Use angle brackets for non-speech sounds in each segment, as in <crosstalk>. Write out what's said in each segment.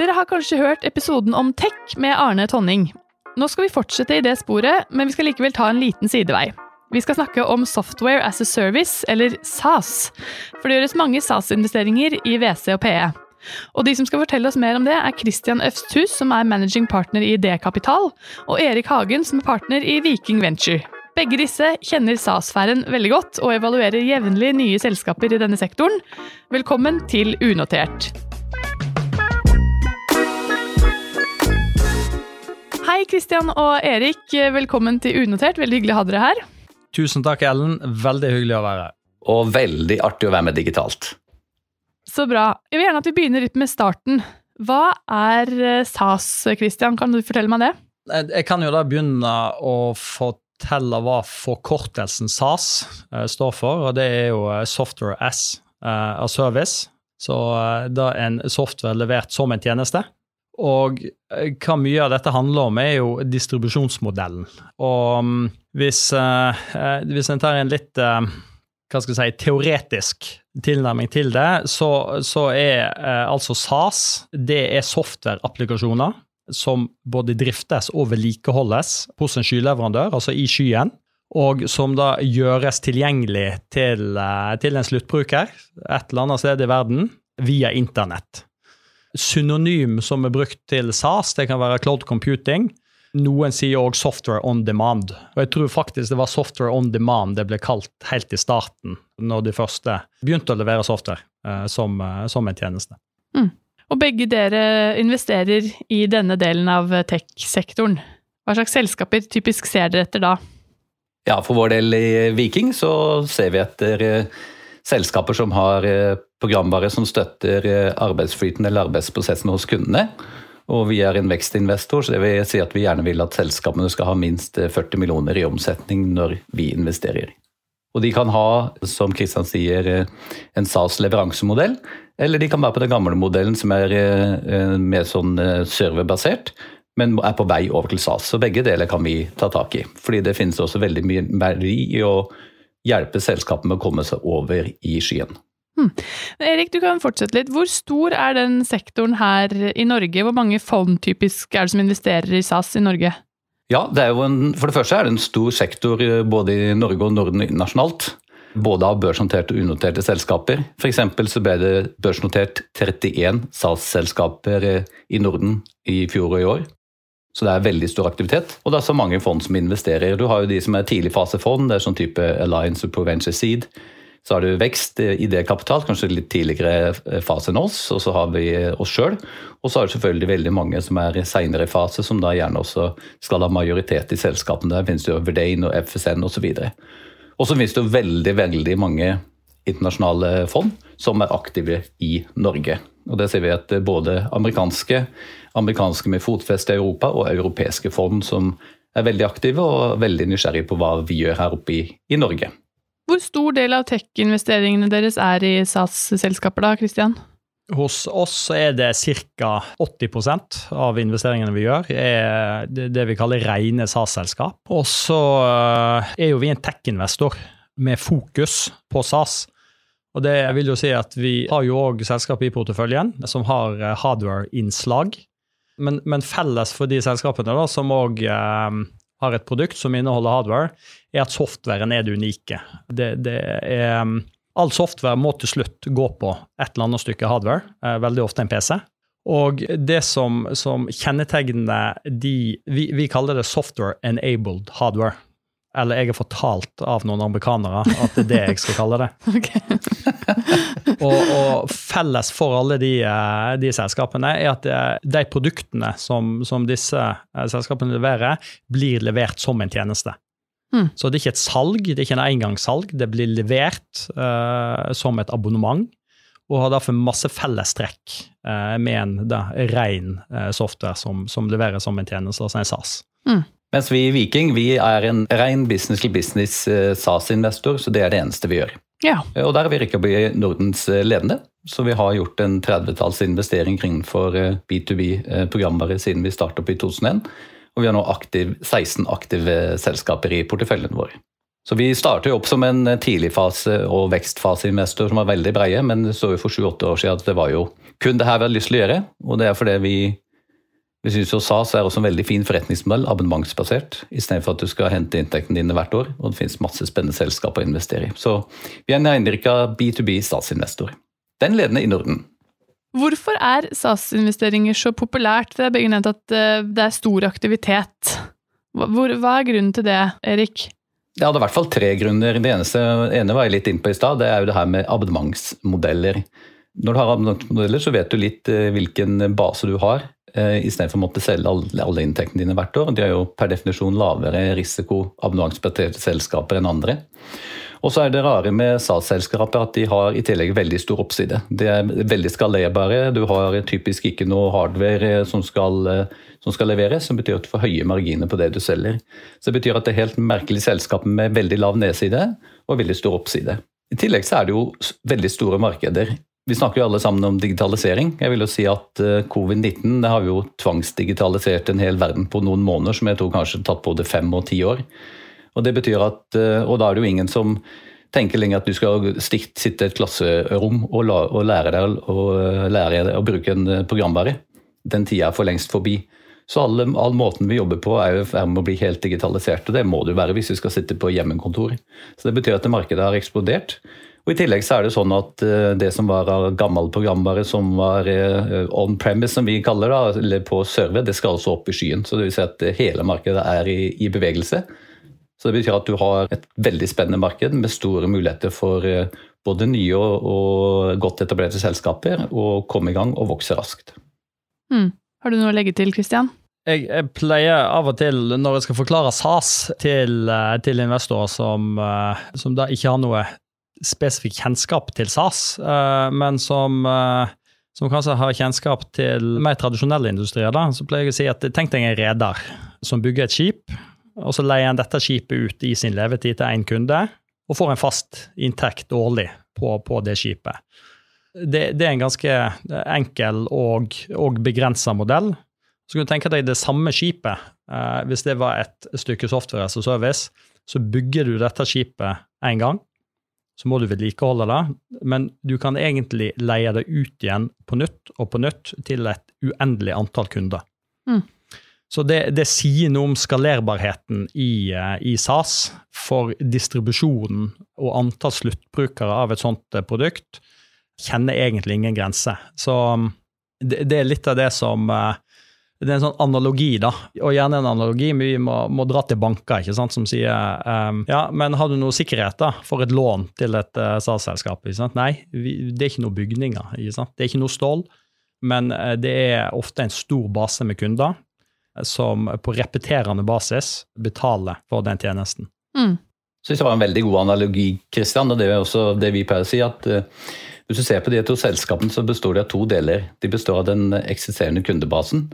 Dere har kanskje hørt episoden om tech med Arne Tonning. Nå skal vi fortsette i det sporet, men vi skal likevel ta en liten sidevei. Vi skal snakke om Software as a Service, eller SAS. For det gjøres mange SAS-investeringer i WC og PE. Og de som skal fortelle oss mer om det, er Christian Øfsthus, som er managing partner i D-Kapital, og Erik Hagen, som er partner i Viking Venture. Begge disse kjenner SAS-sfæren veldig godt og evaluerer jevnlig nye selskaper i denne sektoren. Velkommen til Unotert. Hei, Kristian og Erik. Velkommen til Unotert. Veldig hyggelig å ha dere her. Tusen takk, Ellen. Veldig hyggelig å være her. Og veldig artig å være med digitalt. Så bra. Jeg vil gjerne at vi begynner litt med starten. Hva er eh, SAS, Kristian? Kan du fortelle meg det? Jeg kan jo da begynne å fortelle hva forkortelsen SAS eh, står for, og det er jo eh, Software as a Service. Så det er en software levert som en tjeneste. Og eh, hva mye av dette handler om, er jo distribusjonsmodellen. Og mm, hvis, eh, eh, hvis en tar en litt hva skal jeg si, teoretisk tilnærming til det, så, så er altså SAS det er software-applikasjoner som både driftes og vedlikeholdes hos en skyleverandør, altså i skyen. Og som da gjøres tilgjengelig til, til en sluttbruker et eller annet sted i verden via internett synonym som er brukt til SAS. Det kan være cloud computing. Noen sier òg software on demand. Og jeg tror faktisk det var software on demand det ble kalt helt i starten, når de første begynte å levere software eh, som, eh, som, en tjeneste. Mm. Og begge dere investerer i denne delen av tech-sektoren. Hva slags selskaper typisk ser dere etter da? Ja, For vår del i Viking så ser vi etter eh, selskaper som har programvare som støtter eh, arbeidsflyten eller arbeidsprosessen hos kundene. Og vi er en vekstinvestor, så det vil si at vi gjerne vil at selskapene skal ha minst 40 eh, millioner i omsetning når vi investerer. Og de kan ha, som Kristian sier, en SAS-leveransemodell, eller de kan være på den gamle modellen som er mer sånn serverbasert, men er på vei over til SAS. Så begge deler kan vi ta tak i. Fordi det finnes også veldig mye verdi i å hjelpe selskapet med å komme seg over i skyen. Hmm. Erik, du kan fortsette litt. Hvor stor er den sektoren her i Norge? Hvor mange fond typisk er det som investerer i SAS i Norge? Ja, det en, For det første er det en stor sektor eh, både i Norge og Norden internasjonalt. Både av børsnoterte og unoterte selskaper. F.eks. så ble det børsnotert 31 SAS-selskaper eh, i Norden i fjor og i år. Så det er veldig stor aktivitet. Og det er så mange fond som investerer. Du har jo de som er tidligfasefond, det er sånn type Alliance of Proventure Seed. Så har du vekst, idékapital, kanskje litt tidligere fase enn oss, og så har vi oss sjøl. Og så er det selvfølgelig veldig mange som er i seinere fase, som da gjerne også skal ha majoritet i selskapene. Der finnes det jo Verdane og FSN osv. Og så finnes det jo veldig, veldig mange internasjonale fond som er aktive i Norge. Og det ser vi at både amerikanske amerikanske med fotfeste i Europa og europeiske fond som er veldig aktive og veldig nysgjerrige på hva vi gjør her oppe i, i Norge. Hvor stor del av tech-investeringene deres er i SAS-selskaper da, Christian? Hos oss er det ca. 80% av investeringene vi gjør, er det vi kaller rene SAS-selskap. Og så eh, er jo vi en tech-investor med fokus på SAS. Og det vil jo si at vi har jo òg selskap i porteføljen som har eh, hardware-innslag. Men, men, felles for de selskapene da, som òg har et produkt som inneholder hardware, er at softwaren er det unike. Det, det er, um, all software må til slutt gå på et eller annet stykke hardware, eh, veldig ofte en PC. Og det som, som kjennetegner de vi, vi kaller det software enabled hardware. Eller jeg er fortalt av noen amerikanere at det er det jeg skal kalle det. <laughs> <laughs> og, og, felles for alle de, eh, de, selskapene er at eh, de produktene som, som, disse eh, selskapene leverer, blir levert som en tjeneste. Mm. Så det er ikke et salg, det er ikke en engangssalg. Det blir levert uh, som et abonnement, og har derfor masse fellestrekk uh, med en da, ren uh, software som, som, leveres som en tjeneste, altså en SAS. Mm. Mens vi i Viking vi er en ren business-to-business eh, SAS-investor, så det er det eneste vi gjør. Ja. Eh, og der har vi Nordens eh, ledende, så vi har gjort en 30-talls investering innenfor B2B-programvare siden vi startet opp i 2001. Og vi har nå aktiv, 16 aktive selskaper i porteføljen vår. Så vi startet opp som en tidligfase- og vekstfaseinvestor som var veldig breie, men så for sju-åtte år siden at det var jo kun det her vi hadde lyst til å gjøre. Og det er fordi vi, vi syns jo SAS er også en veldig fin forretningsmodell, abonnementsbasert, istedenfor at du skal hente inntektene dine hvert år. Og det finnes masse spennende selskaper å investere i. Så vi er en reindrikka B2B statsinvestor. Den ledende i Norden. Hvorfor er SAS-investeringer så populært? Det er begge nevnt at eh, det er stor aktivitet. Hvor, hva er grunnen til det, Erik? Det hadde i hvert fall tre grunner. Det eneste, ene var jeg litt inne på i stad. Det er jo det her med abonnementsmodeller. Når du har abonnementsmodeller, så vet du litt eh, hvilken base du har, istedenfor å måtte selge alle, inntektene dine hvert år. De har jo per definisjon lavere risiko abonnementsbaserte selskaper enn andre. Og så er det rare med SAS-selskaper at de har i tillegg veldig stor oppside. De er veldig skalerbare. Du har typisk ikke noe hardware som skal som skal leveres, som betyr at du får høye marginer på det du selger. Så Det betyr at det er helt merkelig selskap med veldig lav nedside og veldig stor oppside. I tillegg så er det jo veldig store markeder. Vi snakker jo alle sammen om digitalisering. Jeg vil jo si at eh, Covid-19 det har jo tvangsdigitalisert en hel verden på noen måneder, som jeg tror kanskje har tatt både fem og ti år. Og det betyr at, eh, og da er det jo ingen som tenker lenger at du skal sitte i et klasserom og, lære deg å, lære deg å bruke en eh, programvare. Den tida er for lengst forbi. Så all, all, måten vi jobber på er jo er med å bli helt digitalisert, og det må det jo være hvis vi skal sitte på hjemmekontor. Så det betyr at det markedet har eksplodert. Og I tillegg så er det sånn at uh, det som var av gammel programvare som var uh, on premise, som vi kaller det, eller på server, det skal også opp i skyen. Så det vil si at hele markedet er i, i bevegelse. Så det betyr at du har et veldig spennende marked med store muligheter for både nye og, og, godt etablerte selskaper å komme i gang og vokse raskt. Mm. Har du noe å legge til, Christian? Jeg, jeg, pleier av og til, når jeg skal forklare SAS til, eh, til investorer som, eh, som, da ikke har noe spesifikk kjennskap til SAS, eh, men som, som kanskje har kjennskap til mer tradisjonelle industrier, da, så pleier jeg å si at tenk deg en reder som bygger et skip, og så leier han dette skipet ut i sin levetid til én kunde, og får en fast inntekt årlig på, på det skipet det, det, er en ganske enkel og, og begrensa modell. Så kan du tenke deg det samme skipet. Eh, hvis det var et stykke software as a service, så bygger du dette skipet én gang. Så må du vedlikeholde det, men du kan egentlig leie det ut igjen på nytt og på nytt til et uendelig antall kunder. Mm. Så det, det, sier noe om skalerbarheten i, eh, i, SAS for distribusjonen og antall sluttbrukere av et sånt eh, produkt kjenner egentlig ingen grenser. Så um, det, det, er litt av det som uh, det er en sånn analogi, da, og gjerne en analogi men vi må, må dra til banker, ikke sant, som sier um, ja, men har du noe sikkerhet da, for et lån til et uh, statsselskap? Ikke sant? Nei, vi, det er ikke noe bygninger, ikke sant? det er ikke noe stål, men uh, det er ofte en stor base med kunder uh, som på repeterende basis betaler for den tjenesten. Mm. Så det var en veldig god analogi, Kristian, og det er også det vi pleier å si, at uh, hvis du ser på de to selskapene, så består de av to deler. De består av den eksisterende kundebasen,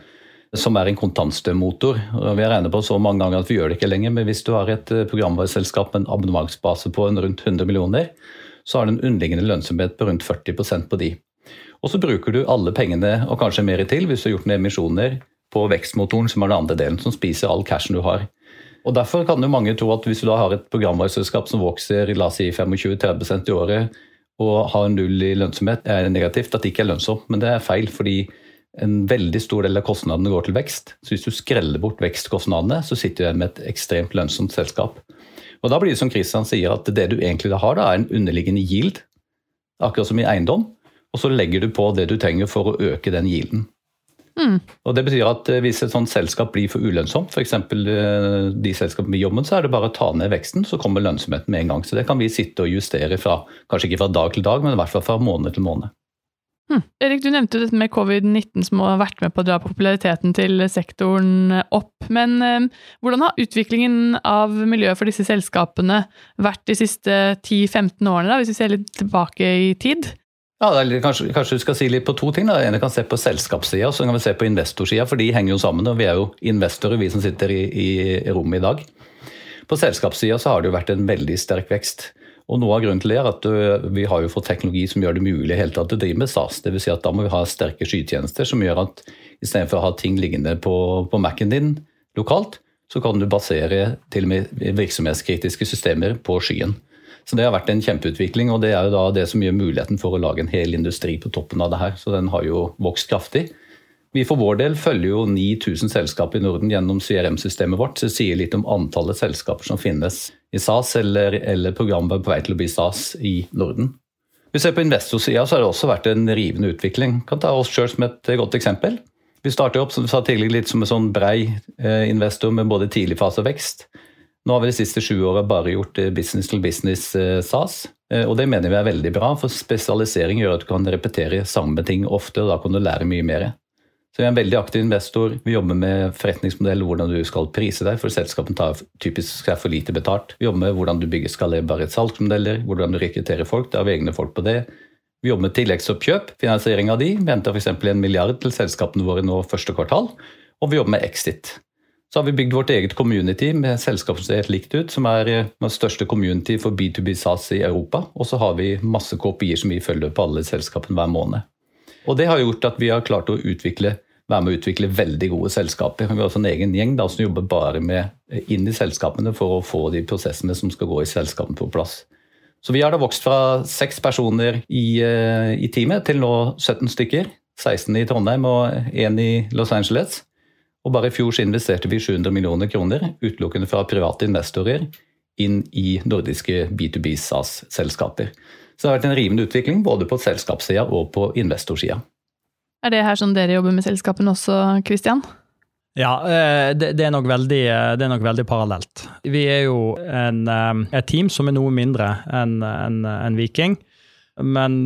som er en kontantstrømmotor. Vi har regnet på så mange ganger at vi gjør det ikke lenger, men hvis du har et eh, programvareselskap med en abonnementsbase på rundt 100 millioner, så har du en underliggende lønnsomhet på rundt 40% på de. Og så bruker du alle pengene, og kanskje mer til, hvis du har gjort noen emisjoner, på vekstmotoren, som er den andre delen, som spiser all cashen du har. Og Derfor kan jo mange tro at hvis du da har et programvareselskap som vokser la oss si 25-30 i året, og har null i lønnsomhet, er det negativt. At det ikke er lønnsomt. Men det er feil, fordi en veldig stor del av kostnadene går til vekst. Så hvis du skreller bort vekstkostnadene, så sitter du igjen med et ekstremt lønnsomt selskap. Og da blir det som Christian sier, at det du egentlig har, da, er en underliggende yield. Akkurat som i eiendom. Og så legger du på det du trenger for å øke den yielden. Mm. Og Det betyr at eh, hvis et sånt selskap blir for ulønnsomt, f.eks. Eh, de selskapene vi jobber med, så er det bare å ta ned veksten, så kommer lønnsomheten med en gang. Så det kan vi sitte og justere fra, kanskje ikke fra dag til dag, men i hvert fall fra måned til måned. Hmm. Erik, du nevnte jo dette med covid-19 som har vært med på å dra populariteten til sektoren opp. Men eh, hvordan har utviklingen av miljøet for disse selskapene vært de siste 10-15 årene, da, hvis vi ser litt tilbake i tid? Ja, kanskje, kanskje, du skal si litt på to ting. Da. ene kan se på selskapssida, så kan vi se på investorsida. For de henger jo sammen, og vi er jo investorer, vi som sitter i, i rommet i dag. På selskapssida så har det jo vært en veldig sterk vekst. Og Noe av grunnen til det er at øh, vi har jo fått teknologi som gjør det mulig helt tatt å drive med SAS. Vil si at Da må vi ha sterke skytjenester som gjør at istedenfor å ha ting liggende på, på Mac-en din lokalt, så kan du basere til og med virksomhetskritiske systemer på skyen. Så Det har vært en kjempeutvikling, og det er jo da det som gjør muligheten for å lage en hel industri på toppen av det her. Så den har jo vokst kraftig. Vi for vår del følger jo 9000 selskaper i Norden gjennom CRM-systemet vårt. Så det sier litt om antallet selskaper som finnes i SAS, eller, eller programmet på vei til å bli SAS i Norden. Hvis Vi ser På investorsida så har det også vært en rivende utvikling. Vi kan ta oss sjøl som et godt eksempel. Vi starter opp som du sa tidligere, litt som en sånn brei eh, investor med både tidlig fase og vekst. Nå har vi de siste sju åra bare gjort eh, business to business eh, SAS. Og det mener vi er veldig bra, for spesialisering gjør at du kan repetere samme ting ofte, og da kan du lære mye mer. Så vi er en veldig aktiv investor. Vi jobber med forretningsmodell, hvordan du skal prise deg, for selskapene tar typisk seg for lite betalt. Vi jobber med hvordan du bygger skalerbare salgsmodeller, hvordan du rekrutterer folk. Da har vi egne folk på det. Vi jobber med tilleggsoppkjøp, finansiering av de. Vi henter f.eks. en milliard til selskapene våre nå første kvartal. Og vi jobber med exit. Så har vi bygd vårt eget community med selskap som ser helt likt ut, som er det eh, største community for B2B SAS i Europa. Og så har vi masse KPI-er som vi følger på alle selskapene hver måned. Og det har gjort at vi har klart å utvikle, være med å utvikle veldig gode selskaper. Vi har også en egen gjeng da, som jobber bare med eh, inn i selskapene for å få de prosessene som skal gå i selskapene på plass. Så vi har da vokst fra seks personer i, eh, i, teamet til nå 17 stykker. 16 i Trondheim og én i Los Angeles. Og bare i fjor så investerte vi 700 millioner kroner utelukkende fra private investorer inn i nordiske B2B SAS-selskaper. Så det har vært en rivende utvikling både på selskapssida og på investorsida. Er det her som dere jobber med selskapene også, Christian? Ja, eh, det, det, er veldig, eh, det, er nok veldig, parallelt. Vi er jo en, eh, et team som er noe mindre enn en, en Viking. Men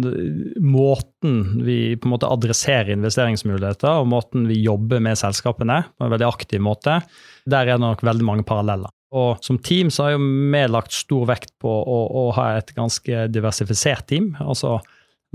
måten vi på en måte adresserer investeringsmuligheter, og måten vi jobber med selskapene på en veldig aktiv måte, der er det nok veldig mange paralleller. Og som team så har vi lagt stor vekt på å, å ha et ganske diversifisert team. Altså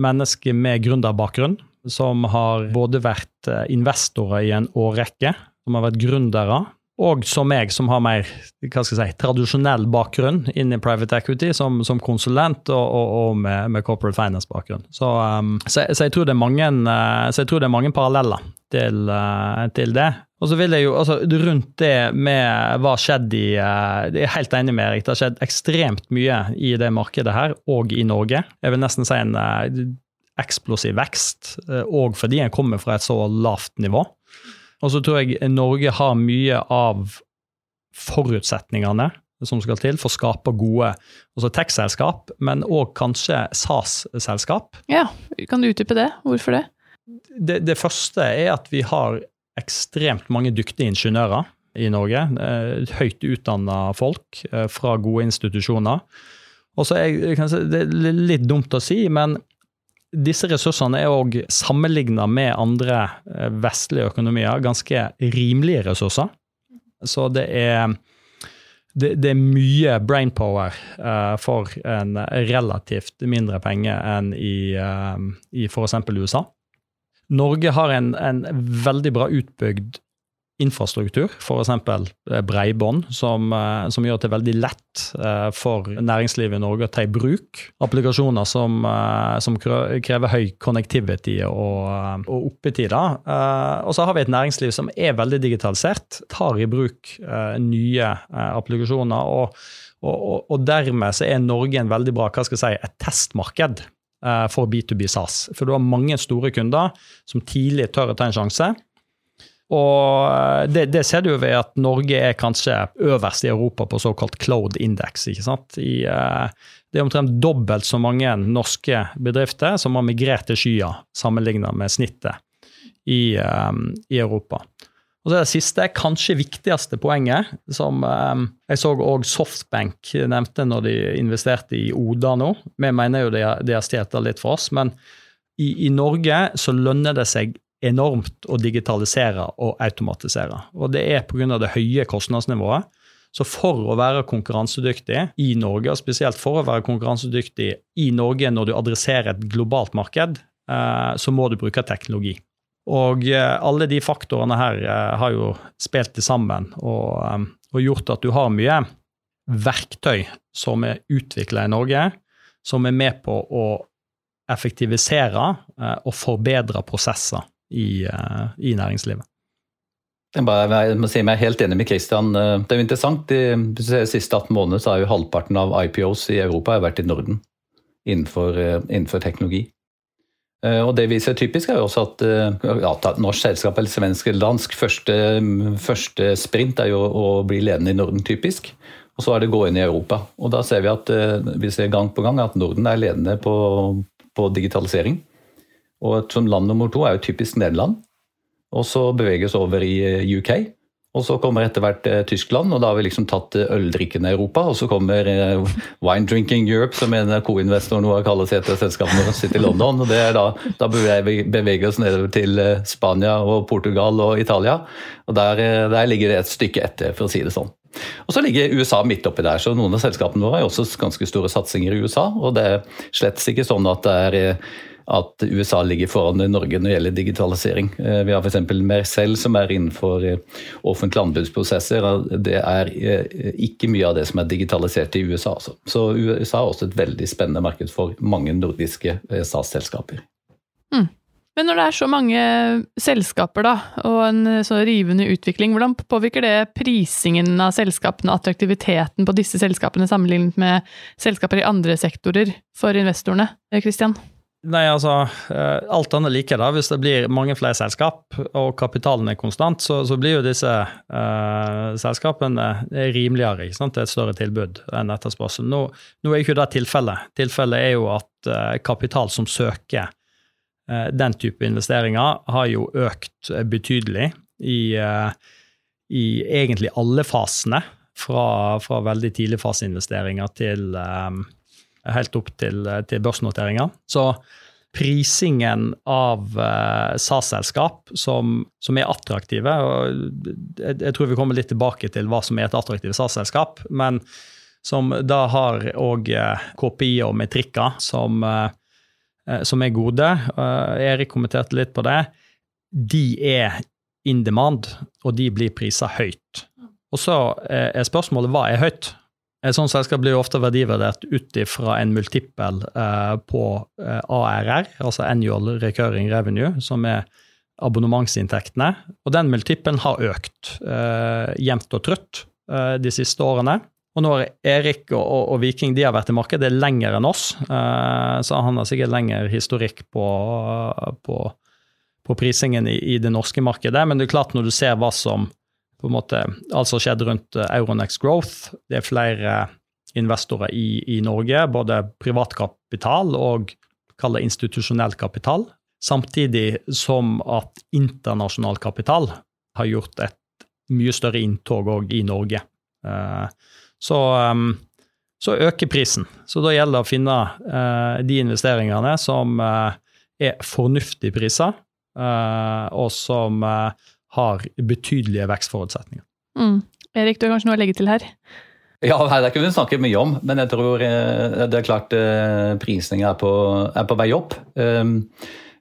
mennesker med gründerbakgrunn, som har både vært investorer i en årrekke, som har vært gründere, og som meg, som har mer hva skal jeg si, tradisjonell bakgrunn inn i private equity, som, som konsulent og, og, og med, med, corporate finance-bakgrunn. Så, um, så, så, jeg tror det er mange, uh, så jeg tror det er mange paralleller til, uh, til det. Og så vil jeg jo, altså Rundt det med hva skjedde i Jeg er helt enig med Erik. Det har skjedd ekstremt mye i det markedet her, og i Norge. Jeg vil nesten si en eksplosiv vekst, og uh, fordi en kommer fra et så lavt nivå. Og så tror jeg Norge har mye av forutsetningene som skal til for å skape gode altså tech-selskap, men òg kanskje SAS-selskap. Ja, Kan du utdype det? Hvorfor det? det? Det første er at vi har ekstremt mange dyktige ingeniører i Norge. Høyt utdanna folk eh, fra gode institusjoner. Og så er Det litt dumt å si, men disse ressursene er òg sammenligna med andre eh, vestlige økonomier ganske rimelige ressurser. Så det er, det, det er mye brainpower uh, for en relativt mindre penger enn i, uh, i f.eks. USA. Norge har en, en veldig bra utbygd infrastruktur, f.eks. Eh, breibånd, som, eh, som, gjør det veldig lett eh, for næringslivet i Norge å ta i bruk applikasjoner som, som krever høy connectivity og, og oppetider. Og så har vi et næringsliv som er veldig digitalisert, tar i bruk nye applikasjoner. og, og, og dermed så er Norge en veldig bra hva skal jeg si, et testmarked for B2B SAS. For du har mange store kunder som tidlig tør å ta en sjanse og eh, det, det, ser du jo ved at Norge er kanskje øverst i Europa på såkalt cloud index. ikke sant? I, uh, det er omtrent dobbelt så mange norske bedrifter som har migrert til skya, sammenlignet med snittet i, um, i Europa. Og så er Det siste, kanskje viktigste poenget, som jeg så òg Softbank nevnte når de investerte i Oda nå. Vi mener jo de har, stjålet litt for oss, men i, i Norge så lønner det seg enormt å digitalisere og automatisere. Og det er pga. det høye kostnadsnivået. Så for å være konkurransedyktig i Norge, og spesielt for å være konkurransedyktig i Norge når du adresserer et globalt marked, eh, så må du bruke teknologi. Og eh, alle de faktorene her eh, har jo spilt til sammen og, og gjort at du har mye verktøy som er utvikla i Norge, som er med på å effektivisere og forbedre prosesser i, uh, i næringslivet. Jeg, bare, jeg må si meg helt enig med Christian. Det er jo interessant. De, siste 18 månedene så har jo halvparten av IPOs i Europa vært i Norden innenfor, innenfor teknologi. Eh, og det vi ser typisk, er jo også at eh, ja, norsk selskap eller svensk eller dansk første, første, sprint er jo å bli ledende i Norden, typisk. Og så er det å gå inn i Europa. Og da ser vi at eh, vi ser gang på gang at Norden er ledende på, på digitalisering. Og som land nummer to er jo typisk Nederland. Og så beveges over i UK. Og så kommer etter hvert eh, Tyskland, og da har vi liksom tatt eh, øldrikkende Europa. Og så kommer eh, Wine Drinking Europe, som en co-investor nå har kalt seg etter selskapene våre, sitter i London. og det er Da, da beveger vi oss nedover til eh, Spania og Portugal og Italia. Og der, eh, der ligger det et stykke etter, for å si det sånn. Og så ligger USA midt oppi der, så noen av selskapene våre har også ganske store satsinger i USA. Og det er slett ikke sånn at det er at USA ligger foran Norge når det gjelder digitalisering. Eh, vi har f.eks. Mercell som er innenfor eh, offentlige anbudsprosesser. Det er eh, ikke mye av det som er digitalisert i USA. Altså. Så USA er også et veldig spennende marked for mange nordiske SAS-selskaper. Mm. Men når det er så mange selskaper da, og en så rivende utvikling, hvordan påvirker det prisingen av selskapene, attraktiviteten på disse selskapene sammenlignet med selskaper i andre sektorer for investorene? Christian? Nei, altså, eh, Alt annet like. da, Hvis det blir mange flere selskap og kapitalen er konstant, så, så blir jo disse uh, selskapene rimeligere. ikke sant? Det er et større tilbud enn etterspørsel. Nå, nå er ikke det tilfellet. Tilfellet er jo at uh, kapital som søker uh, den type investeringer, har jo økt betydelig i, i egentlig alle fasene. Fra, fra veldig tidligfaseinvesteringer til um, helt opp til, til børsnoteringer. Så prisingen av uh, SAS-selskap som, som, er attraktive og jeg, jeg, tror vi kommer litt tilbake til hva som er et attraktivt SAS-selskap, men som da har òg eh, KPI og metrikker som, uh, som er gode. Erik kommenterte litt på det. De er in demand, og de blir prisa høyt. Og så er spørsmålet hva er høyt? Et sånt selskap blir ofte verdivurdert ut ifra en multippel eh, på eh, ARR, altså annual recurring revenue, som er abonnementsinntektene. Og den multippelen har økt eh, jevnt og trutt eh, de siste årene. Og når Erik og, og, og, Viking de har vært i markedet lenger enn oss, eh, så han har sikkert lengre historikk på, på, på prisingen i, i, det norske markedet. Men det er klart når du ser hva som på en måte alt som skjedde rundt eh, Euronex Growth. Det er flere investorer i, i Norge, både privatkapital og kall institusjonell kapital. Samtidig som at internasjonal kapital har gjort et mye større inntog òg i Norge. Eh, så, ehm, så, øker prisen. Så da gjelder det å finne eh, de investeringene som er fornuftige priser, og som har betydelige vekstforutsetninger. Mm. Erik, du har kanskje noe å legge til her? Ja, det kunne vi snakket mye om, men jeg tror eh, det er klart eh, prisning er på, er på vei opp. Ehm,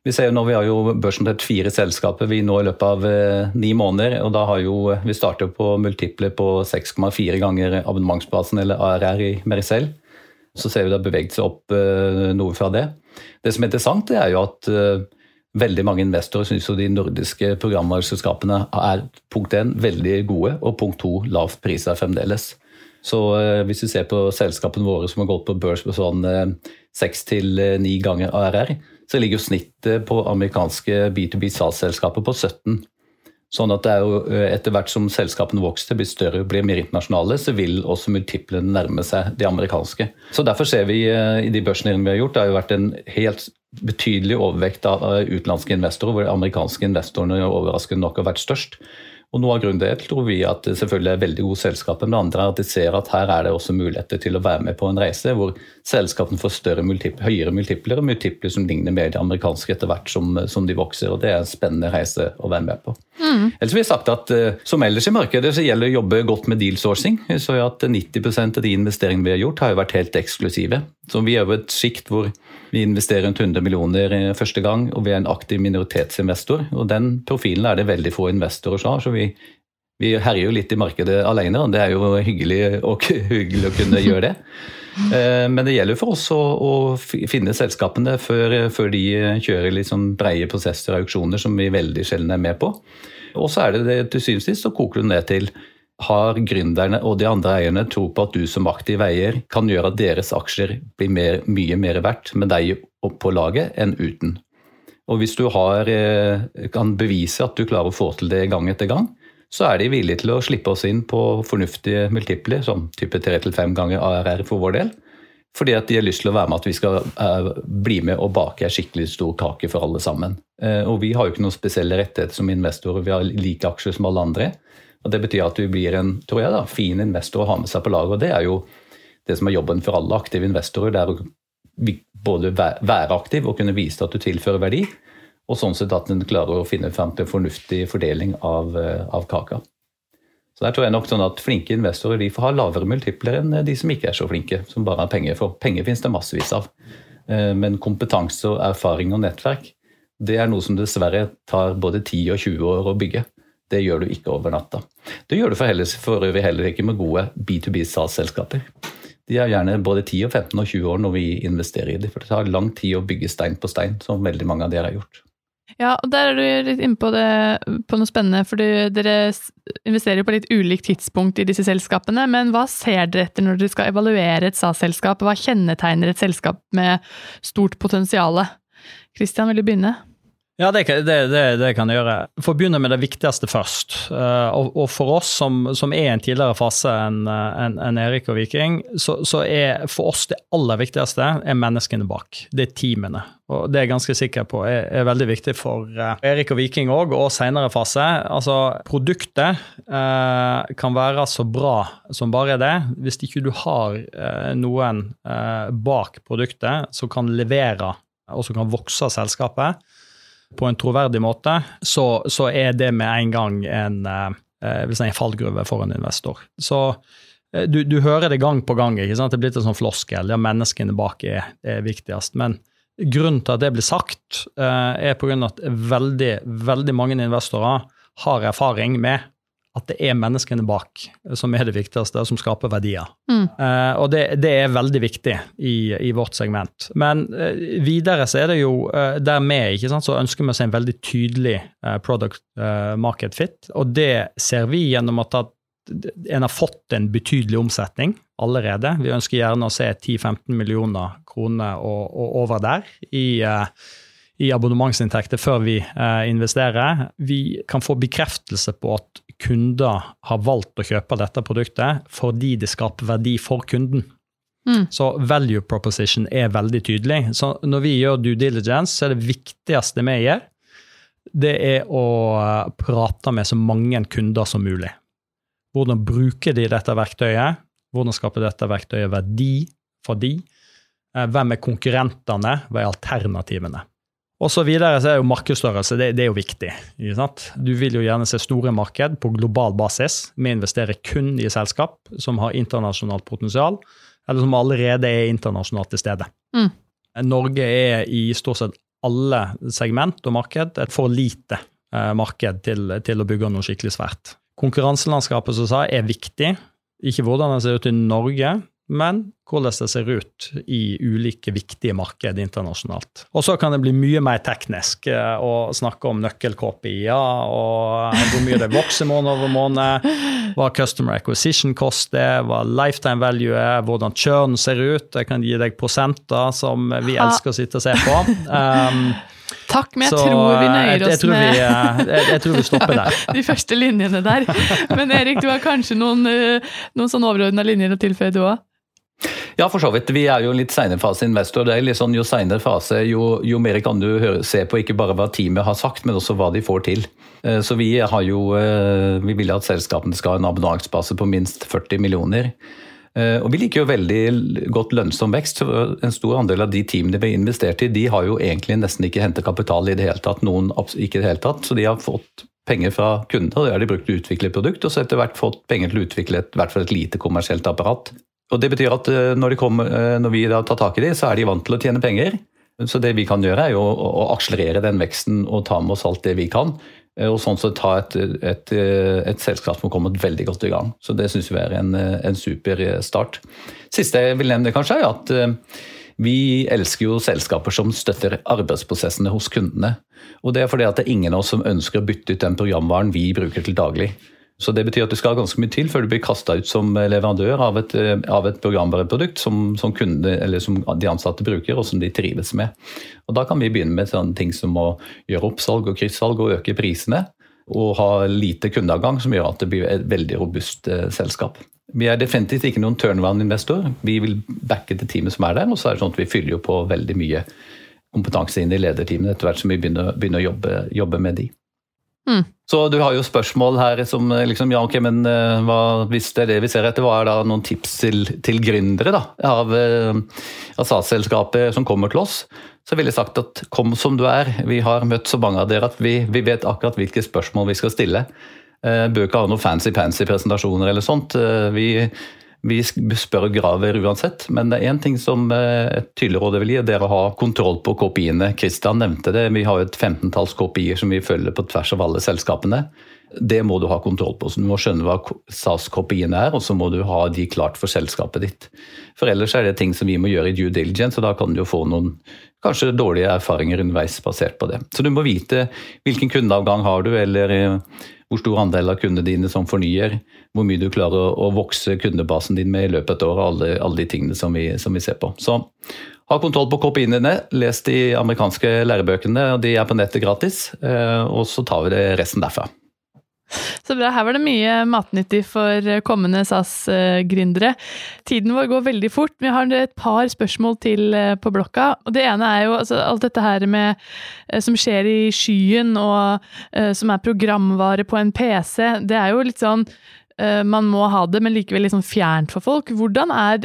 vi ser jo nå, vi har jo børsnotert fire selskaper vi nå i løpet av eh, ni måneder. og da har jo, Vi starter på multiple på 6,4 ganger abonnementsbasen, eller ARR i Mericel. Så ser vi det har beveget seg opp noe fra det. Det som er interessant, det er jo at Veldig mange investorer syns de nordiske programvareselskapene er punkt én veldig gode, og punkt to lavt pris er fremdeles. Så eh, hvis vi ser på selskapene våre som har gått på børs på sånn eh, seks til eh, ni ganger ARR, så ligger jo snittet på amerikanske B2B salgsselskaper på 17. Sånn at det er jo etter hvert som selskapene vokser, blir større og blir mer internasjonale, så vil også multiplene nærme seg de amerikanske. Så Derfor ser vi i de børsene vi har gjort, det har jo vært en helt betydelig overvekt av utenlandske investorer, hvor de amerikanske investorene overraskende nok har vært størst. Og Noe av grunnen til det tror vi at det selvfølgelig er veldig gode selskaper, men det andre er at de ser at her er det også muligheter til å være med på en reise hvor selskapene får større multipler, høyere multipler og multipler som ligner mer de amerikanske etter hvert som, som, de vokser. og Det er en spennende reise å være med på. Mm. Ellers vil jeg sagt at uh, Som ellers i markedet så gjelder det å jobbe godt med deal sourcing. Så at 90% av de investeringene vi har gjort, har jo vært helt eksklusive. Så Vi er jo et sjikt hvor vi investerer rundt 100 millioner første gang, og vi er en aktiv minoritetsinvestor. og Den profilen er det veldig få investorer som har. så vi, vi herjer jo litt i markedet alene, og det er jo hyggelig, og, hyggelig å kunne gjøre det. <laughs> Eh, men det gjelder for oss å, å finne selskapene før, før, de kjører litt sånn breie prosesser og auksjoner som vi veldig sjelden er med på. Og så er det det til syvende og sist, så koker det ned til har gründerne og de andre eierne tro på at du som aktiv eier kan gjøre at deres aksjer blir mer, mye mer verdt med deg på laget enn uten. Og hvis du har, eh, kan bevise at du klarer å få til det gang etter gang, så er de villige til å slippe oss inn på fornuftige multipler, som type 3-5 ganger ARR for vår del. Fordi at de har lyst til å være med at vi skal uh, bli med og bake en skikkelig stor kake for alle sammen. Uh, og vi har jo ikke noen spesielle rettigheter som investorer, vi har like aksjer som alle andre. Og Det betyr at du blir en tror jeg da, fin investor å ha med seg på laget. og Det er jo det som er jobben for alle aktive investorer. Det er å både være aktiv og kunne vise at du tilfører verdi, og sånn sett at en klarer å finne frem til en fornuftig fordeling av, eh, av, kaka. Så der tror jeg nok sånn at Flinke investorer de får ha lavere multipler enn de som ikke er så flinke, som bare har penger. For penger finnes det massevis av. Eh, men kompetanse, og erfaring og nettverk det er noe som dessverre tar både 10 og 20 år å bygge. Det gjør du ikke over natta. Det gjør du for øvrig heller ikke med gode B2B-salgsselskaper. De er gjerne både 10, og 15 og 20 år når vi investerer i dem. For det tar lang tid å bygge stein på stein, som veldig mange av dere har gjort. Ja, og der er du litt inne på, det, på noe spennende, for dere investerer på litt ulikt tidspunkt i disse selskapene. Men hva ser dere etter når dere skal evaluere et SAS-selskap? Hva kjennetegner et selskap med stort potensial? Christian, vil du begynne? Ja, det, det, det, det, kan jeg gjøre. For å begynne med det viktigste først. Uh, og, og, for oss som, som, er en tidligere fase enn en, en Erik og Viking, så, så, er for oss det aller viktigste er menneskene bak. Det er teamene. Og det er jeg ganske sikker på er, er veldig viktig for uh, Erik og Viking òg, og senere fase. Altså, produktet uh, kan være så bra som bare det. Hvis ikke du har noen bak produktet som kan levere, og som kan vokse selskapet, på en troverdig måte, så, så er det med en gang en, eh, si en fallgruve for en investor. Så eh, du, du, hører det gang på gang. ikke sant? Det er blitt en sånn floskel. Ja, menneskene bak er, er viktigst. Men grunnen til at det blir sagt, eh, er pga. at veldig, veldig mange investorer har erfaring med at det er menneskene bak som er det viktigste, og som skaper verdier. Mm. Eh, og det, det, er veldig viktig i, i vårt segment. Men eh, videre så er det jo eh, der med, ikke sant, så ønsker vi å se en veldig tydelig product market fit, og det ser vi gjennom at, at en har fått en betydelig omsetning allerede. Vi ønsker gjerne å se 10-15 millioner kroner og, og over der i i abonnementsinntekter før vi eh, investerer. Vi kan få bekreftelse på at kunder har valgt å kjøpe dette produktet fordi det skaper verdi for kunden. Mm. Så value proposition er veldig tydelig. Så når vi gjør due diligence, så er det viktigste vi gjør, det er å eh, prate med så mange kunder som mulig. Hvordan bruker de dette verktøyet? Hvordan skaper dette verktøyet verdi for de? Eh, hvem er konkurrentene? Hva er alternativene? Og så videre så er jo markedsstørrelse det, det, er jo viktig. Du vil jo gjerne se store marked på global basis. Vi investerer kun i selskap som har internasjonalt potensial, eller som allerede er internasjonalt til stede. Mm. Norge er i stort sett alle segment og marked et for lite eh, marked til, til, å bygge noe skikkelig svært. Konkurranselandskapet som sa, er viktig. Ikke hvordan det ser ut i Norge, men hvordan det ser ut i ulike viktige marked internasjonalt. Og så kan det bli mye mer teknisk eh, å snakke om nøkkel-KPI-er og hvor mye det vokser måned over måned, hva customer acquisition koster, hva lifetime value er, hvordan churn ser ut. Jeg kan gi deg prosenter som vi elsker å sitte og se på. Um, Takk, men jeg så, tror vi nøyer oss jeg, jeg med vi, eh, jeg, jeg, tror vi stopper der. <laughs> de første linjene der. Men Erik, du har kanskje noen, eh, noen sånn overordna linjer å tilføye, du òg? Ja, for så vidt. Vi er jo en litt seinere fase investor. det er litt sånn Jo seinere fase, jo, jo, mer kan du høre, se på ikke bare hva teamet har sagt, men også hva de får til. Eh, så vi har jo eh, Vi vil at selskapene skal ha en abonnementsbase på minst 40 millioner. Eh, og Vi liker jo veldig godt lønnsom vekst. En stor andel av de teamene vi har investert i, de har jo egentlig nesten ikke hentet kapital i det hele tatt. Noen ikke i det hele tatt. Så de har fått penger fra kunder, og det har de brukt til å utvikle produkt. Og så etter hvert fått penger til å utvikle et, hvert fall et lite kommersielt apparat. Og Det betyr at eh, når, kommer, eh, når vi tar tak i dem, så er de vant til å tjene penger. Så det vi kan gjøre, er å akselerere den veksten og ta med oss alt det vi kan. Eh, og sånn sett ta et, et, et, selskap som har kommet veldig godt i gang. Så det syns vi er en, en super start. Siste jeg vil nevne, kanskje, er at Vi elsker jo selskaper som støtter arbeidsprosessene hos kundene. Og det er fordi at det er ingen av oss som ønsker å bytte ut den programvaren vi bruker til daglig. Så Det betyr at det skal ganske mye til før du blir kasta ut som leverandør av et, av et programvareprodukt som, som, kunde, som, de ansatte bruker og som de trives med. Og Da kan vi begynne med sånne ting som å gjøre oppsalg og kryssalg og øke prisene. Og ha lite kundeavgang, som gjør at det blir et veldig robust eh, selskap. Vi er definitivt ikke noen turnaround-investor. Vi vil backe det teamet som er der. Og så er det sånn at vi fyller jo på veldig mye kompetanse inn i lederteamene etter hvert som vi begynner, begynner å jobbe, jobbe med de. Mm. Så du har jo spørsmål her som liksom, ja ok, men uh, hva, hvis det er det vi ser etter, hva er da noen tips til, til gründere da, av, uh, av SAS-selskaper som kommer til oss? Så ville jeg sagt at kom som du er. Vi har møtt så mange av dere at vi, vi vet akkurat hvilke spørsmål vi skal stille. Bør ikke ha noen fancy-pansy presentasjoner eller sånt. vi vi spør og graver uansett, men det er én ting som eh, et tydelig råd vil gi, det er å ha kontroll på KPI-ene. Kristian nevnte det, vi har jo et femtentalls kopier som vi følger på tvers av alle selskapene. Det må du ha kontroll på. så Du må skjønne hva SAS-KPI-ene er, og så må du ha de klart for selskapet ditt. For ellers er det ting som vi må gjøre i due diligence, og da kan du jo få noen kanskje dårlige erfaringer underveis basert på det. Så du må vite hvilken kundeavgang har du, eller eh, hvor stor andel av kundene dine som fornyer, hvor mye du klarer å, vokse kundebasen din med i løpet av et år, alle, alle de tingene som vi, som vi, ser på. Så ha kontroll på KPI-ene dine, les de amerikanske lærebøkene, de er på nettet gratis, eh, og så tar vi det resten derfra. Så bra. Her var det mye matnyttig for kommende SAS-gründere. Tiden vår går veldig fort. men jeg har et par spørsmål til eh, på blokka. og Det ene er jo altså, alt dette her med, eh, som skjer i skyen, og uh, som er programvare på en PC. Det er jo litt sånn uh, Man må ha det, men likevel litt sånn fjernt for folk. Hvordan er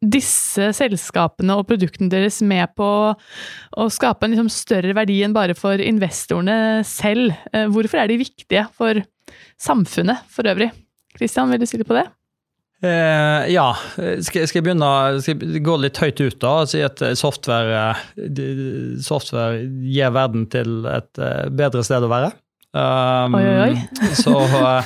disse selskapene og produktene deres med på å skape en liksom større verdi enn bare for investorene selv? Eh, hvorfor er de viktige for samfunnet for øvrig? Kristian, vil du si litt på det? Eh, ja, skal, skal, jeg begynne skal jeg gå litt høyt ut da og si at software, eh, software gir verden til et eh, bedre sted å være? Um, oi, oi, oi. så uh,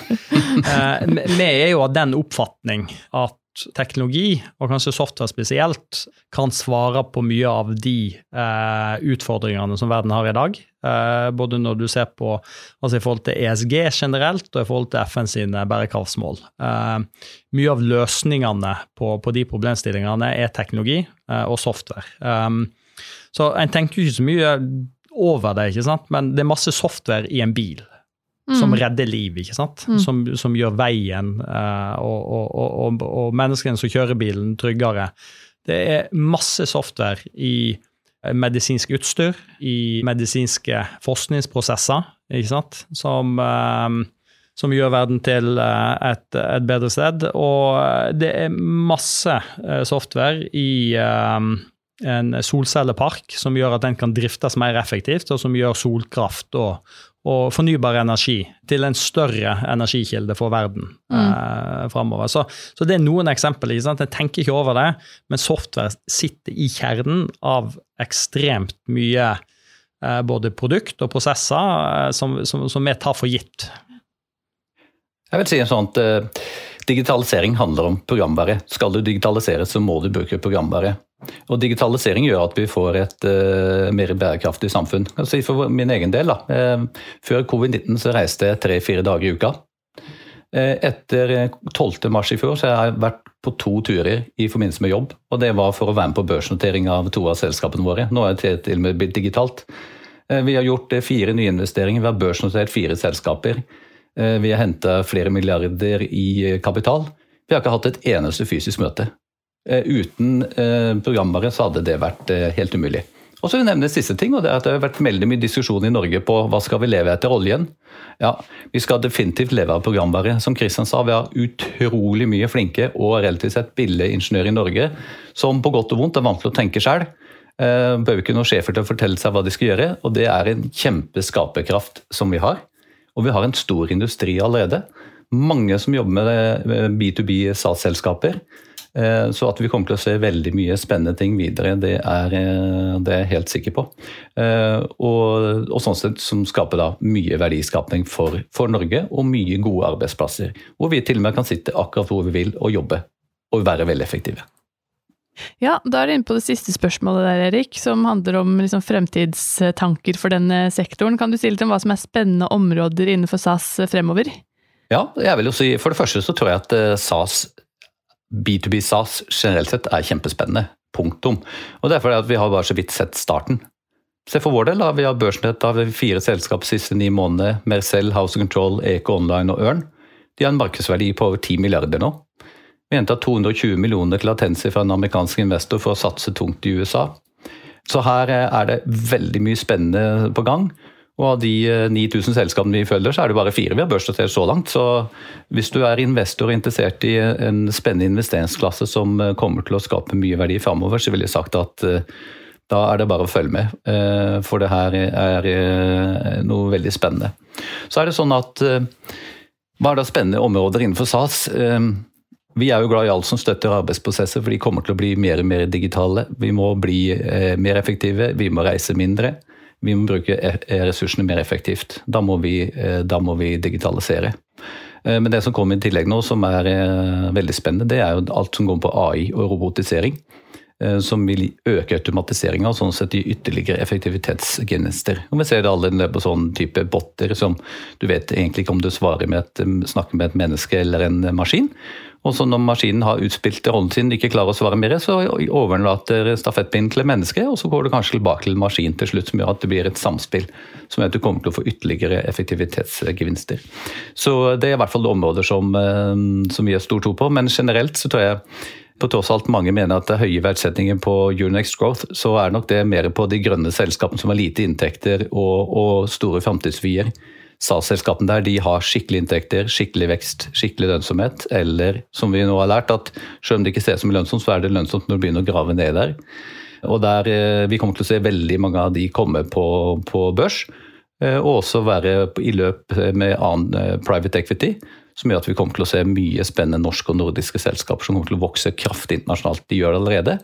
vi er jo av den oppfatning at teknologi, og kanskje software spesielt, kan svare på mye av de eh, utfordringene som verden har i dag. Eh, både når du ser på altså i forhold til ESG generelt, og i forhold til FN sine bærekraftsmål. Eh, mye av løsningene på, på, de problemstillingene er teknologi eh, og software. Um, så en tenker ikke så mye over det, ikke sant? men det er masse software i en bil. Mm. som redder liv, ikke sant? Mm. Som, som, gjør veien uh, og, og, og, og, menneskene som kjører bilen, tryggere. Det er masse software i eh, medisinsk utstyr, i medisinske forskningsprosesser, ikke sant? Som, uh, som gjør verden til et, et, bedre sted. Og det er masse software i en solcellepark som gjør at den kan driftes mer effektivt, og som gjør solkraft og, og fornybar energi til en større energikilde for verden mm. eh, framover. Så, så, det er noen eksempler. Ikke sant? Jeg tenker ikke over det, men software sitter i kjernen av ekstremt mye eh, både produkt og prosesser eh, som, som, som, vi tar for gitt. Jeg vil si en sånn at uh, Digitalisering handler om programvare. Skal du digitalisere, så må du bruke programvare. Og Digitalisering gjør at vi får et uh, mer bærekraftig samfunn. Altså for min egen del, da. Uh, før covid-19 så reiste jeg tre-fire dager i uka. Uh, etter 12. mars i fjor så har jeg vært på to turer i forbindelse med jobb. og Det var for å være med på børsnotering av to av selskapene våre. Nå er det til og med blitt digitalt. Vi har gjort fire nyinvesteringer, vi har børsnotert fire selskaper. Vi har henta flere milliarder i kapital. Vi har ikke hatt et eneste fysisk møte. Eh, uten eh, programvare så hadde det vært eh, helt umulig. Og så vil jeg nevne siste ting, og det er at det har vært veldig mye diskusjon i Norge på hva skal vi leve etter oljen. Ja, Vi skal definitivt leve av programvare. Som Kristian sa, vi har utrolig mye flinke og relativt sett billige ingeniører i Norge som på godt og vondt er vant til å tenke sjøl. Behøver ikke noen sjefer til å fortelle seg hva de skal gjøre. Og det er en kjempeskaperkraft som vi har. Og vi har en stor industri allerede. Mange som jobber med B2B SAS-selskaper. Eh, så at vi kommer til å se veldig mye spennende ting videre, det er, eh, det er jeg helt sikker på. Eh, og, og, sånn sett som skaper da mye verdiskapning for, for, Norge, og mye gode arbeidsplasser. Hvor vi til og med kan sitte akkurat hvor vi vil og jobbe, og være veldig effektive. Ja, da er du inne på det siste spørsmålet der, Erik, som handler om liksom fremtidstanker for denne sektoren. Kan du si litt om hva som er spennende områder innenfor SAS fremover? Ja, jeg vil jo si for det første så tror jeg at SAS, B2B SAS generelt sett er kjempespennende. Punktum. Og det er fordi at vi har bare så vidt sett starten. Se for vår del, da, vi har børsnett av fire selskap siste ni månedene. Mercell, House Control, Eco Online og Ørn. De har en markedsverdi på over 10 milliarder nå. Vi henta 220 millioner til latenser fra en amerikansk investor for å satse tungt i USA. Så her er det veldig mye spennende på gang. Og av de 9000 eh, selskapene vi følger, så er det bare fire vi har børsnotert så langt. Så hvis du er investor og interessert i en spennende investeringsklasse som eh, kommer til å skape mye verdi framover, så ville jeg sagt at eh, da er det bare å følge med. For det her er noe veldig spennende. Så er det sånn at Hva er da spennende områder innenfor SAS? Vi er jo glad i alt som støtter arbeidsprosesser, for de kommer til å bli mer og mer digitale. Vi må bli mer effektive, vi må reise mindre. Vi må bruke e- e- ressursene mer effektivt. Da må vi, eh, da må vi digitalisere. Eh, men det som kommer i tillegg nå, som er eh, veldig spennende, det er jo alt som går på AI og robotisering. Som vil øke automatiseringa og sånn sett gi ytterligere effektivitetsgevinster. Og vi ser det alle på sånn type botter som du vet egentlig ikke om du svarer med et, snakker med et menneske eller en maskin. Og så når maskinen har utspilt rollen sin, ikke klarer å svare mer, så overlater stafettpinnen til et menneske, og så går det kanskje tilbake til maskin til slutt, som gjør at det blir et samspill som gjør at du kommer til å få ytterligere effektivitetsgevinster. Så det er i hvert fall områder som, eh, som vi har stor tro på. Men generelt så tror jeg på tross alt mange mener at det er høye verdsetninger på Euronext Growth, så er nok det mer på de grønne selskapene som har lite inntekter og, og store framtidsvyer. SAS-selskapene der de har skikkelig inntekter, skikkelig vekst, skikkelig lønnsomhet. Eller som vi nå har lært, at selv om det ikke ser som lønnsomt, så er det lønnsomt når du begynner å grave ned der. Og der eh, Vi kommer til å se veldig mange av de komme på, på børs. Eh, og også være i løp med annen eh, private equity, som gjør at vi kommer til å se mye spennende norske og nordiske selskaper som kommer til å vokse kraftig internasjonalt. De gjør det allerede,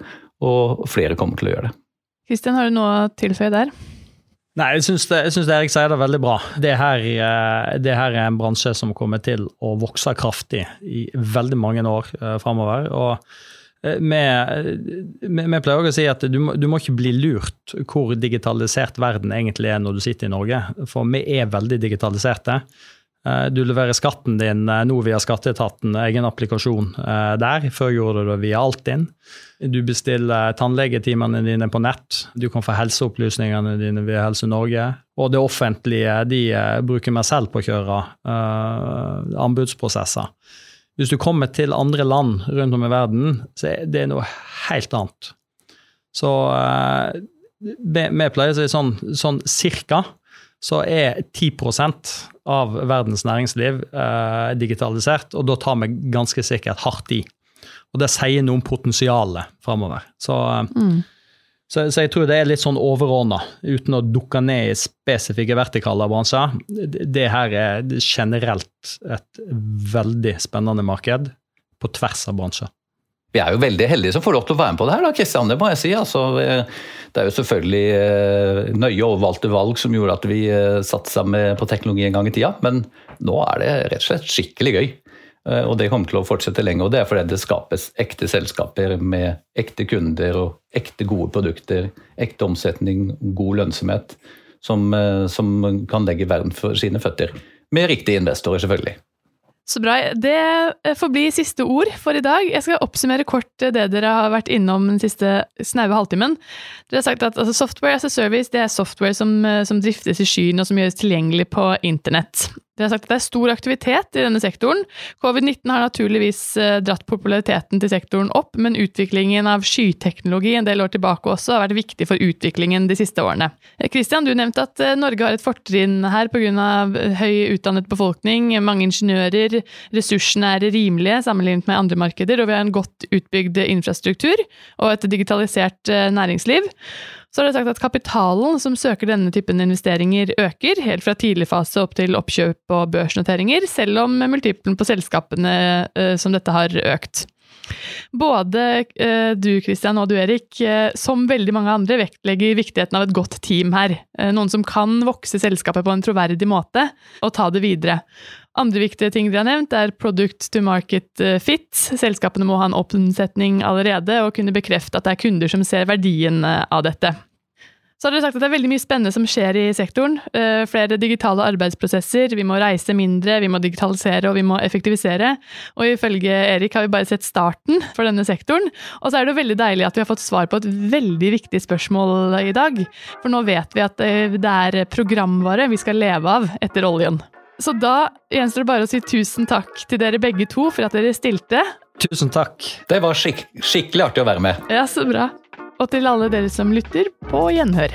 og flere kommer til å gjøre det. Kristian, har du noe å tilføye der? Nei, jeg syns, det, jeg syns Erik sier det er veldig bra. Det her, eh, det her, er en bransje som kommer til å vokse kraftig i veldig mange år uh, framover. Eh, vi pleier også å si at du du må, ikke bli lurt hvor digitalisert verden egentlig er når du sitter i Norge. For vi er veldig digitaliserte. Eh, du leverer skatten din eh, nå via skatteetaten, egen applikasjon eh, der. Før gjorde du det via Altinn. Du bestiller tannlegetimene dine på nett. Du kan få helseopplysningene dine via Helse Norge. Og det offentlige de bruker meg selv på å kjøre uh, anbudsprosesser. Hvis du kommer til andre land rundt om i verden, så er det noe helt annet. Så vi pleier å si sånn, sånn cirka så er 10% av verdens næringsliv eh, digitalisert, og da tar vi ganske sikkert hardt i. Og det sier noe om potensialet framover. Så, eh, mm. så, så, jeg tror det er litt sånn overordna, uten å dukke ned i spesifikke vertikale bransjer. Det her er generelt et veldig spennende marked på tvers av bransjer. Vi er jo veldig heldige som får lov til å være med på det her, da, Kristian. Det må jeg si. Altså, det er jo selvfølgelig eh, nøye overvalgte valg som gjorde at vi eh, satsa på teknologi en gang i tida, men nå er det rett og slett skikkelig gøy. Eh, og det kommer til å fortsette lenge. Og det er fordi det skapes ekte selskaper med ekte kunder og ekte gode produkter, ekte omsetning, god lønnsomhet, som, som kan legge verden for sine føtter. Med riktige investorer, selvfølgelig. Så bra. Det eh, får bli siste ord for i dag. Jeg skal oppsummere kort det dere har vært innom den siste snaue halvtimen. Dere har sagt at altså, Software as a service det er software som, eh, som driftes i skyen og som gjøres tilgjengelig på internett. De har sagt at det er stor aktivitet i denne sektoren. Covid-19 har naturligvis eh, dratt populariteten til sektoren opp, men utviklingen av skyteknologi en del år tilbake også har vært viktig for utviklingen de siste årene. Kristian, eh, du nevnte at eh, Norge har et fortrinn her pga. høy utdannet befolkning, mange ingeniører, ressursene er rimelige sammenlignet med andre markeder, og vi har en godt utbygd infrastruktur og et digitalisert næringsliv. Så har det sagt at kapitalen som søker denne typen investeringer øker, helt fra tidligfase opp til oppkjøp og børsnoteringer, selv om multiplen på selskapene uh, som dette har økt. Både uh, du Christian og du Erik, uh, som veldig mange andre, vektlegger viktigheten av et godt team her. Noen som kan vokse selskapet på en troverdig måte og ta det videre. Andre viktige ting de har nevnt, er product to market eh, fit. Selskapene må ha en omsetning allerede og kunne bekrefte at det er kunder som ser verdien eh, av dette. Så har dere sagt at det er veldig mye spennende som skjer i sektoren. Eh, flere digitale arbeidsprosesser, vi må reise mindre, vi må digitalisere og vi må effektivisere. Og ifølge Erik har vi bare sett starten for denne sektoren. Og så er det jo veldig deilig at vi har fått svar på et veldig viktig spørsmål i dag. For nå vet vi at det er programvare vi skal leve av etter oljen. Så da gjenstår det bare å si tusen takk til dere begge to for at dere stilte. Tusen takk. Det var skik skikkelig artig å være med. Ja, så bra og til alle dere som lytter, på gjenhør.